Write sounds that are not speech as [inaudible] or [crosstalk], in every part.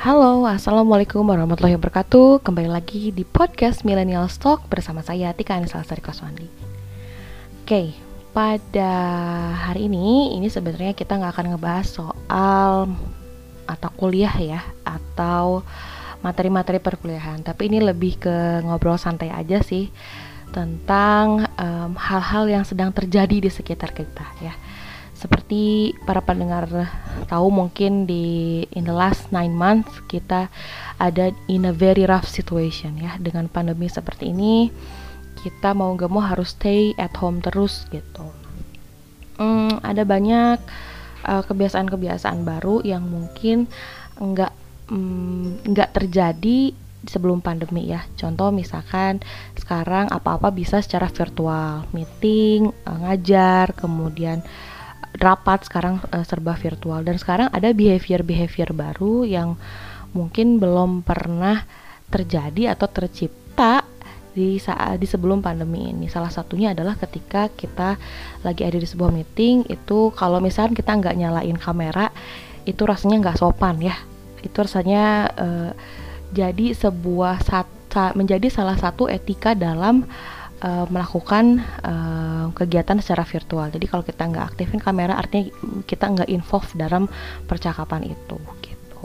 Halo, Assalamualaikum warahmatullahi wabarakatuh. Kembali lagi di podcast Millennial Stock bersama saya Tika Anissa Lestari Koswandi. Oke, pada hari ini Ini sebenarnya kita nggak akan ngebahas soal mata kuliah ya Atau materi-materi perkuliahan. Tapi ini lebih ke ngobrol santai aja sih Tentang hal-hal um, yang sedang terjadi di sekitar kita ya seperti para pendengar tahu mungkin di in the last nine months kita ada in a very rough situation ya. Dengan pandemi seperti ini kita mau gak mau harus stay at home terus gitu. Hmm, ada banyak uh, kebiasaan-kebiasaan baru yang mungkin nggak mm, nggak mm, terjadi sebelum pandemi ya. Contoh misalkan sekarang apa-apa bisa secara virtual, meeting, uh, ngajar, kemudian rapat sekarang uh, serba virtual. Dan sekarang ada behavior-behavior baru yang mungkin belum pernah terjadi atau tercipta di saat di sebelum pandemi ini. Salah satunya adalah ketika kita lagi ada di sebuah meeting itu kalau misalnya kita nggak nyalain kamera itu rasanya nggak sopan ya. Itu rasanya uh, jadi sebuah sat, menjadi salah satu etika dalam uh, melakukan uh, kegiatan secara virtual. Jadi kalau kita nggak aktifin kamera, artinya kita nggak involve dalam percakapan itu. Gitu.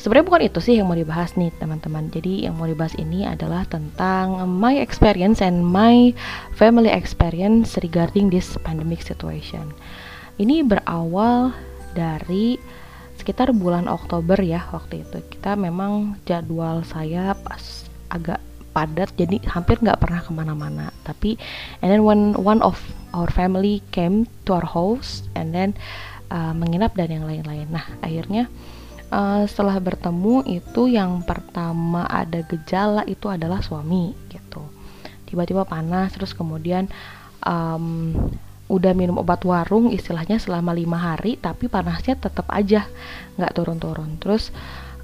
Sebenarnya bukan itu sih yang mau dibahas nih teman-teman. Jadi yang mau dibahas ini adalah tentang my experience and my family experience regarding this pandemic situation. Ini berawal dari sekitar bulan Oktober ya waktu itu. Kita memang jadwal saya pas agak padat jadi hampir nggak pernah ke mana-mana. Tapi and then when one of our family came to our house and then uh, menginap dan yang lain-lain. Nah akhirnya uh, setelah bertemu itu yang pertama ada gejala itu adalah suami gitu. Tiba-tiba panas terus kemudian um, udah minum obat warung istilahnya selama lima hari tapi panasnya tetap aja nggak turun-turun. Terus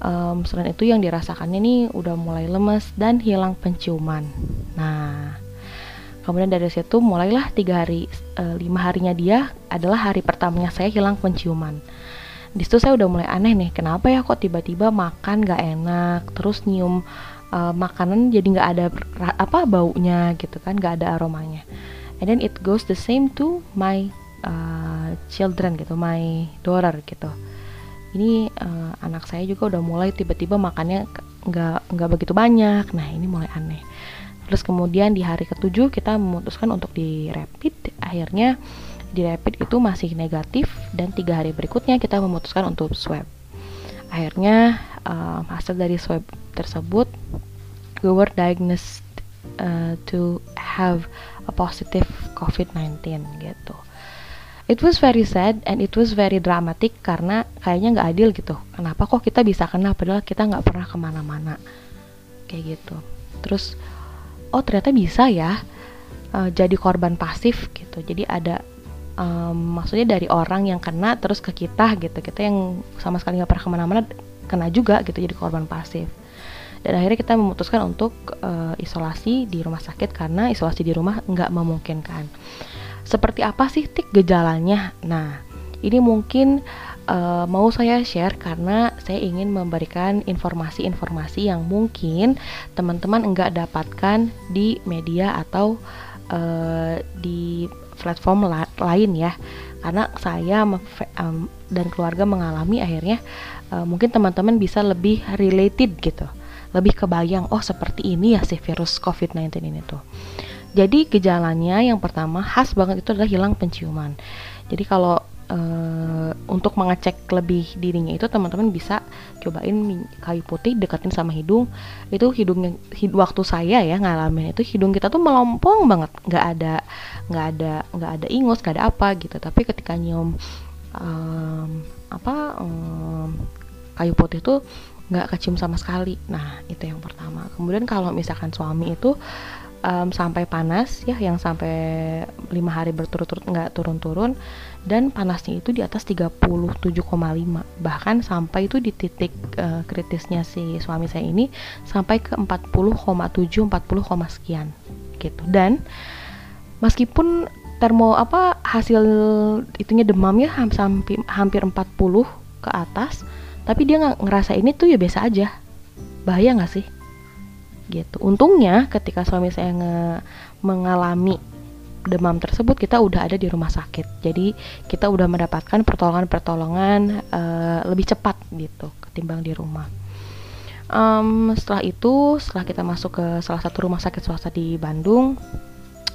um, selain itu yang dirasakannya ini udah mulai lemes dan hilang penciuman. Nah kemudian dari situ mulailah tiga hari uh, lima harinya dia adalah hari pertamanya saya hilang penciuman. Di situ saya udah mulai aneh nih kenapa ya kok tiba-tiba makan gak enak terus nyium uh, makanan jadi nggak ada apa baunya gitu kan nggak ada aromanya. And then it goes the same to my uh, children gitu my daughter gitu ini uh, anak saya juga udah mulai tiba-tiba makannya nggak nggak begitu banyak. Nah ini mulai aneh. Terus kemudian di hari ketujuh kita memutuskan untuk di rapid. Akhirnya di rapid itu masih negatif dan tiga hari berikutnya kita memutuskan untuk swab. Akhirnya uh, hasil dari swab tersebut we were diagnosed uh, to have a positive COVID-19 gitu it was very sad and it was very dramatic karena kayaknya nggak adil gitu. Kenapa kok kita bisa kena padahal kita nggak pernah ke mana-mana? Kayak gitu. Terus oh ternyata bisa ya uh, jadi korban pasif gitu. Jadi ada um, maksudnya dari orang yang kena terus ke kita gitu. Kita yang sama sekali nggak pernah ke mana-mana kena juga gitu jadi korban pasif. Dan akhirnya kita memutuskan untuk uh, isolasi di rumah sakit karena isolasi di rumah nggak memungkinkan seperti apa sih tik gejalanya? Nah, ini mungkin uh, mau saya share karena saya ingin memberikan informasi-informasi yang mungkin teman-teman enggak dapatkan di media atau uh, di platform la lain ya. Karena saya um, dan keluarga mengalami akhirnya uh, mungkin teman-teman bisa lebih related gitu. Lebih kebayang oh seperti ini ya si virus COVID-19 ini tuh. Jadi gejalanya yang pertama khas banget itu adalah hilang penciuman. Jadi kalau uh, untuk mengecek lebih dirinya itu teman-teman bisa cobain kayu putih deketin sama hidung. Itu hidungnya hid, waktu saya ya ngalamin itu hidung kita tuh melompong banget, nggak ada nggak ada nggak ada ingus, nggak ada apa gitu. Tapi ketika nyium um, apa um, kayu putih itu nggak kecium sama sekali. Nah itu yang pertama. Kemudian kalau misalkan suami itu um, sampai panas ya yang sampai lima hari berturut-turut nggak turun-turun. Dan panasnya itu di atas 37,5 bahkan sampai itu di titik uh, kritisnya si suami saya ini sampai ke 40,7 40, sekian gitu. Dan meskipun termo apa hasil itunya demam ya hampir hampir 40 ke atas tapi dia nggak ngerasa ini tuh ya biasa aja. Bahaya nggak sih gitu. Untungnya ketika suami saya nge mengalami demam tersebut kita udah ada di rumah sakit. Jadi kita udah mendapatkan pertolongan-pertolongan uh, lebih cepat gitu ketimbang di rumah. Um, setelah itu setelah kita masuk ke salah satu rumah sakit swasta di Bandung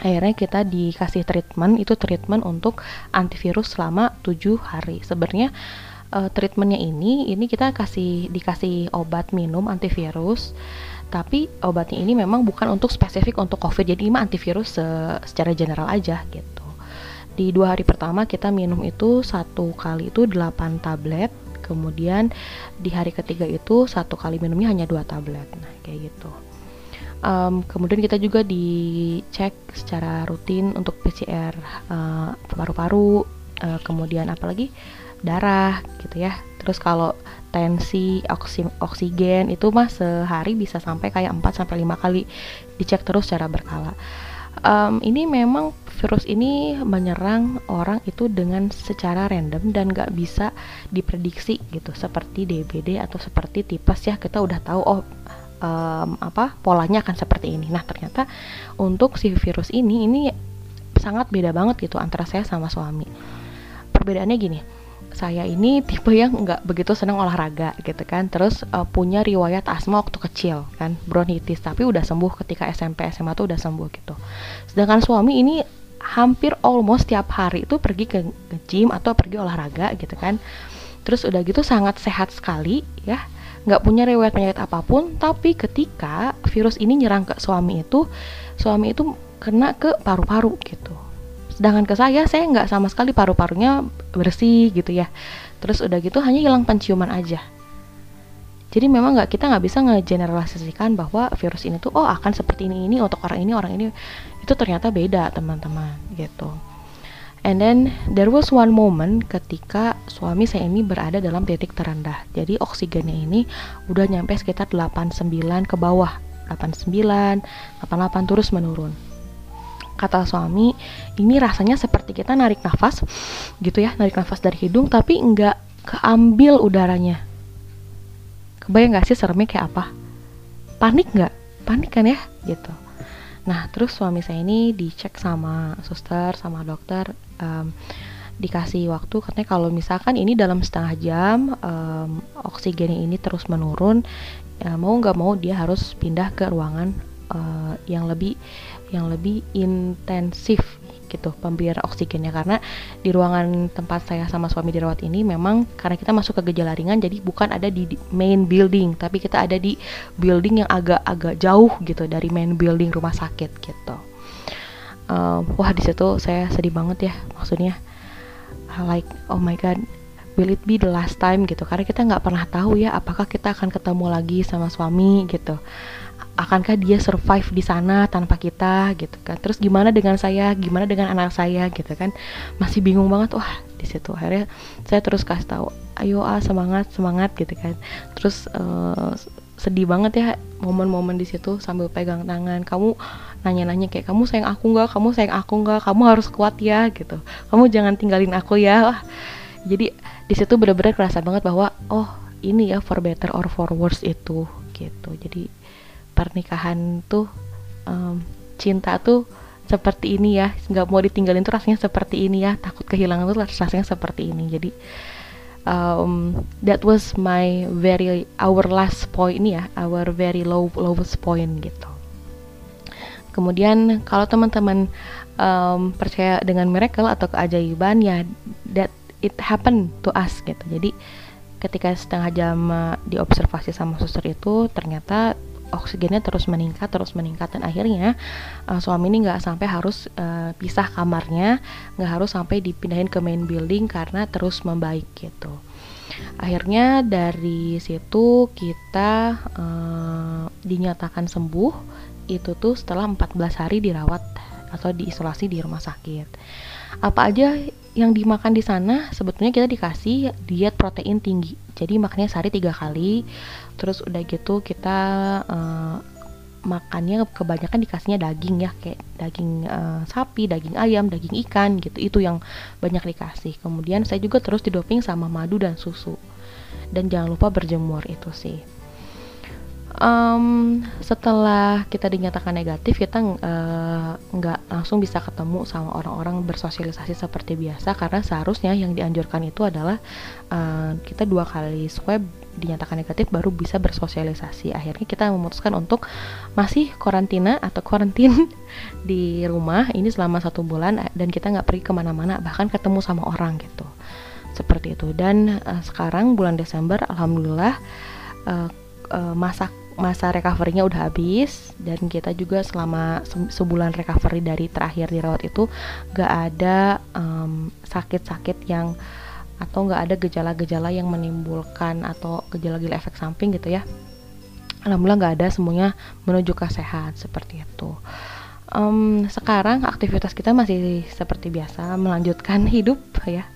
akhirnya kita dikasih treatment itu treatment untuk antivirus selama tujuh hari. Sebenarnya uh, treatmentnya ini ini kita kasih dikasih obat minum antivirus tapi obatnya ini memang bukan untuk spesifik untuk COVID. Jadi ini antivirus se secara general aja gitu. Di dua hari pertama kita minum itu satu kali itu 8 tablet. Kemudian di hari ketiga itu satu kali minumnya hanya dua tablet. Nah kayak gitu. Um, kemudian kita juga dicek secara rutin untuk PCR uh, paru-paru uh, kemudian apalagi darah gitu ya terus kalau tensi oksi, oksigen itu mah sehari bisa sampai kayak 4 sampai 5 kali dicek terus secara berkala. Um, ini memang virus ini menyerang orang itu dengan secara random dan gak bisa diprediksi gitu seperti DBD atau seperti tipes ya kita udah tahu oh um, apa polanya akan seperti ini. Nah ternyata untuk si virus ini ini sangat beda banget gitu antara saya sama suami. Perbedaannya gini saya ini tipe yang nggak begitu senang olahraga gitu kan. Terus uh, punya riwayat asma waktu kecil kan bronkitis. Tapi udah sembuh ketika SMP SMA tuh udah sembuh gitu. Sedangkan suami ini hampir almost tiap hari itu pergi ke, ke gym atau pergi olahraga gitu kan. Terus udah gitu sangat sehat sekali ya. Nggak punya riwayat penyakit apa pun. Tapi ketika virus ini nyerang ke suami itu suami itu kena ke paru-paru gitu sedangkan ke saya saya nggak sama sekali paru-parunya bersih gitu ya. Terus udah gitu hanya hilang penciuman aja. Jadi memang nggak kita nggak bisa ngegeneralisasikan bahwa virus ini tuh oh akan seperti ini ini untuk orang ini orang ini. Itu ternyata beda teman-teman gitu. And then there was one moment ketika suami saya ini berada dalam titik terendah. Jadi oksigennya ini udah nyampe sekitar 89 ke bawah. 89 88 terus menurun kata suami ini rasanya seperti kita narik nafas gitu ya narik nafas dari hidung tapi nggak keambil udaranya. Kebayang nggak sih seremnya kayak apa? Panik nggak? Panik kan ya? Gitu. Nah terus suami saya ini dicek sama suster sama dokter um, dikasih waktu katanya kalau misalkan ini dalam setengah jam um, oksigennya ini terus menurun ya mau nggak mau dia harus pindah ke ruangan uh, yang lebih yang lebih intensif gitu pemberian oksigennya. Karena di ruangan tempat saya sama suami dirawat ini memang karena kita masuk ke gejala ringan jadi bukan ada di main building tapi kita ada di building yang agak-agak jauh gitu dari main building rumah sakit gitu. Uh, wah di situ saya sedih banget ya maksudnya like oh my god will it be the last time gitu. Karena kita nggak pernah tahu ya apakah kita akan ketemu lagi sama suami gitu akankah dia survive di sana tanpa kita gitu kan? Terus gimana dengan saya? Gimana dengan anak saya gitu kan? Masih bingung banget wah di situ. Akhirnya saya terus kasih tahu ayo ah semangat semangat gitu kan. Terus uh, sedih banget ya momen-momen di situ sambil pegang tangan. Kamu nanya-nanya kayak kamu sayang aku nggak? Kamu sayang aku nggak? Kamu harus kuat ya gitu. Kamu jangan tinggalin aku ya. Wah. Jadi di situ benar-benar kerasa banget bahwa oh ini ya for better or for worse itu gitu. Jadi pernikahan tuh um, cinta tuh seperti ini ya. Nggak mau ditinggalin tuh rasanya seperti ini ya. Takut kehilangan tuh rasanya seperti ini. Jadi um, that was my very our last point ya. Our very low lowest point gitu. Kemudian kalau teman-teman um, percaya dengan miracle atau keajaiban ya that it happen to us gitu. Jadi ketika setengah jam uh, diobservasi sama suster itu ternyata oksigennya terus meningkat terus meningkat dan akhirnya uh, suami ini nggak sampai harus uh, pisah kamarnya nggak harus sampai dipindahin ke main building karena terus membaik gitu. Akhirnya dari situ kita uh, dinyatakan sembuh itu tuh setelah 14 hari dirawat atau diisolasi di rumah sakit apa aja yang dimakan di sana sebetulnya kita dikasih diet protein tinggi jadi makannya sehari tiga kali terus udah gitu kita uh, makannya kebanyakan dikasihnya daging ya kayak daging uh, sapi, daging ayam, daging ikan gitu itu yang banyak dikasih. Kemudian saya juga terus didoping sama madu dan susu. dan jangan lupa berjemur itu sih um, setelah kita dinyatakan negatif kita eh, nggak uh, langsung bisa ketemu sama orang-orang bersosialisasi seperti biasa karena seharusnya yang dianjurkan itu adalah uh, kita dua kali swab dinyatakan negatif baru bisa bersosialisasi. Akhirnya kita memutuskan untuk masih karantina atau karantin [laughs] di rumah ini selama satu bulan dan kita nggak pergi ke mana-mana bahkan ketemu sama orang gitu. Seperti itu. Dan uh, sekarang bulan Desember alhamdulillah uh, uh, masa masa recovery-nya udah habis dan kita juga selama sebulan recovery dari terakhir dirawat itu gak ada sakit-sakit um, yang atau gak ada gejala-gejala yang menimbulkan atau gejala-gejala efek samping gitu ya. Alhamdulillah gak ada semuanya menuju ke sehat seperti itu. Um, sekarang aktivitas kita masih seperti biasa melanjutkan [laughs] hidup ya.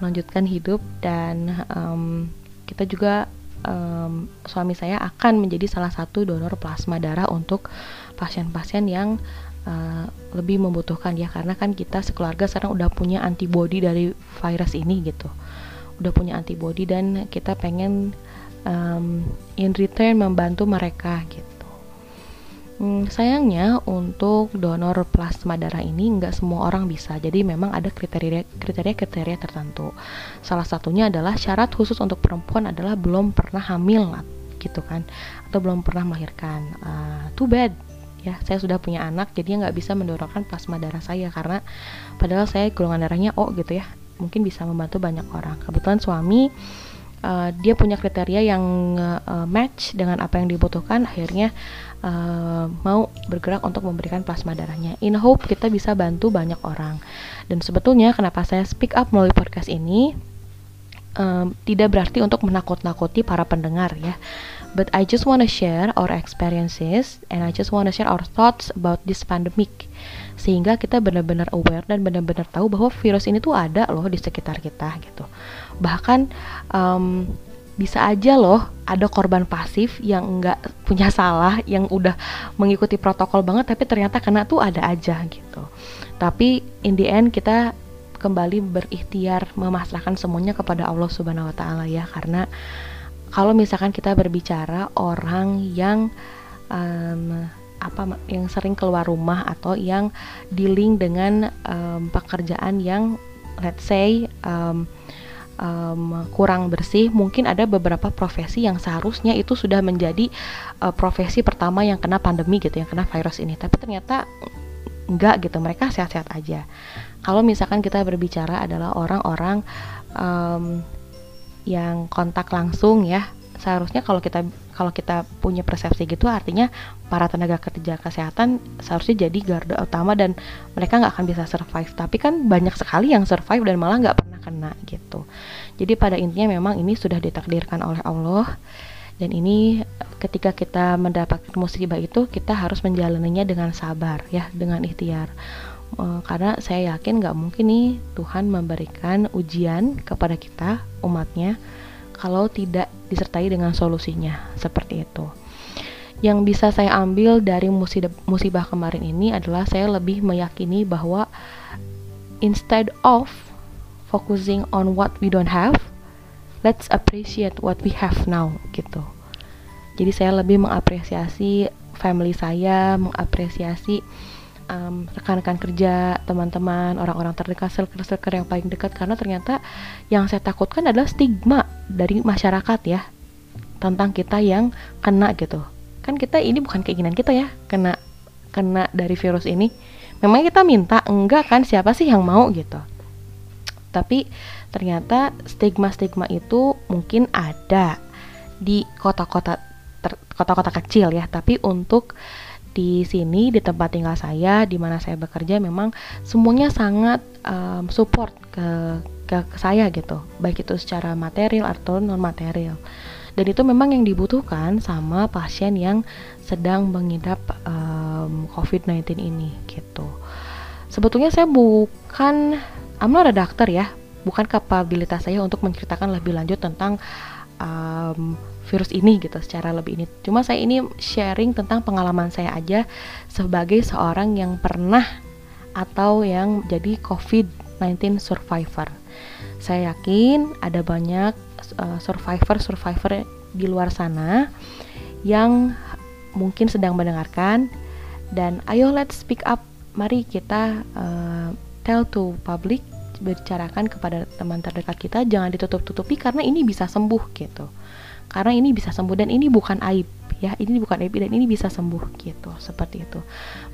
Melanjutkan hidup dan um, kita juga um, suami saya akan menjadi salah satu donor plasma darah untuk pasien-pasien yang uh, lebih membutuhkan ya. Karena kan kita sekeluarga sekarang udah punya antibody dari virus ini gitu. Udah punya antibody dan kita pengen um, in return membantu mereka gitu Hmm, sayangnya untuk donor plasma darah ini nggak semua orang bisa. Jadi memang ada kriteria kriteria tertentu. Salah satunya adalah syarat khusus untuk perempuan adalah belum pernah hamil gitu kan, atau belum pernah melahirkan. Uh, too bad ya saya sudah punya anak jadi nggak bisa mendonorkan plasma darah saya karena padahal saya golongan darahnya O gitu ya mungkin bisa membantu banyak orang kebetulan suami uh, dia punya kriteria yang uh, match dengan apa yang dibutuhkan akhirnya uh, mau bergerak untuk memberikan plasma darahnya. In hope kita bisa bantu banyak orang. Dan sebetulnya kenapa saya speak up melalui podcast ini um, tidak berarti untuk menakut-nakuti para pendengar ya. But I just wanna share our experiences and I just wanna share our thoughts about this pandemic sehingga kita benar-benar aware dan benar-benar tahu bahwa virus ini tuh ada loh di sekitar kita gitu. Bahkan um, bisa aja loh ada korban pasif yang nggak punya salah yang udah mengikuti protokol banget tapi ternyata kena tuh ada aja gitu. Tapi in the end kita kembali berikhtiar memasrahkan semuanya kepada Allah Subhanahu wa taala ya. Karena kalau misalkan kita berbicara orang yang um, apa yang sering keluar rumah atau yang dealing dengan um, pekerjaan yang let's say um, um, kurang bersih, mungkin ada beberapa profesi yang seharusnya itu sudah menjadi uh, profesi pertama yang kena pandemi gitu, yang kena virus ini. Tapi ternyata enggak gitu, mereka sehat-sehat aja. Kalau misalkan kita berbicara adalah orang-orang um, yang kontak langsung ya, seharusnya kalau kita kalau kita punya persepsi gitu artinya para tenaga kerja kesehatan seharusnya jadi garda utama dan mereka nggak akan bisa survive tapi kan banyak sekali yang survive dan malah nggak pernah kena gitu jadi pada intinya memang ini sudah ditakdirkan oleh Allah dan ini ketika kita mendapat musibah itu kita harus menjalaninya dengan sabar ya dengan ikhtiar uh, karena saya yakin nggak mungkin nih Tuhan memberikan ujian kepada kita umatnya kalau tidak disertai dengan solusinya seperti itu. Yang bisa saya ambil dari musibah kemarin ini adalah saya lebih meyakini bahwa instead of focusing on what we don't have, let's appreciate what we have now gitu. Jadi saya lebih mengapresiasi family saya, mengapresiasi um, rekan-rekan kerja, teman-teman, orang-orang terdekat, circle-circle yang paling dekat karena ternyata yang saya takutkan adalah stigma dari masyarakat ya tentang kita yang kena gitu. Kan kita ini bukan keinginan kita ya, kena kena dari virus ini. Memang kita minta, enggak kan siapa sih yang mau gitu. Tapi ternyata stigma-stigma itu mungkin ada di kota-kota kota-kota kecil ya, tapi untuk di sini di tempat tinggal saya di mana saya bekerja memang semuanya sangat um, support ke, ke ke saya gitu. Baik itu secara material atau non material dan itu memang yang dibutuhkan sama pasien yang sedang mengidap um, COVID-19 ini gitu. Sebetulnya saya bukan I'm not a doctor ya bukan kapabilitas saya untuk menceritakan lebih lanjut tentang um, virus ini gitu secara lebih ini. Cuma saya ini sharing tentang pengalaman saya aja sebagai seorang yang pernah atau yang jadi COVID-19 survivor. saya yakin ada banyak uh, survivor-survivor di luar sana yang mungkin sedang mendengarkan dan ayo let's speak up mari kita uh, tell to public bicarakan kepada teman terdekat kita jangan ditutup-tutupi karena ini bisa sembuh gitu. Karena ini bisa sembuh dan ini bukan aib ya. Ini bukan aib dan ini bisa sembuh gitu. Seperti itu.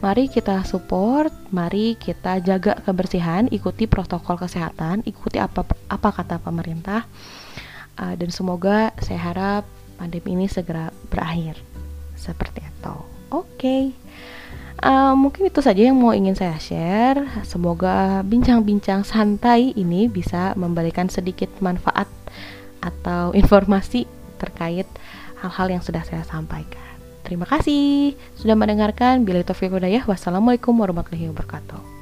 Mari kita support mari kita jaga kebersihan ikuti protokol kesehatan ikuti apa apa kata pemerintah uh, dan semoga saya harap pandemi ini segera berakhir. Seperti itu. Oke. okay. Uh, mungkin itu saja yang mau ingin saya share. Semoga bincang-bincang santai ini bisa memberikan sedikit manfaat atau [laughs] informasi terkait hal-hal yang sudah saya sampaikan. Terima kasih sudah mendengarkan. Bila itu Wassalamualaikum warahmatullahi wabarakatuh.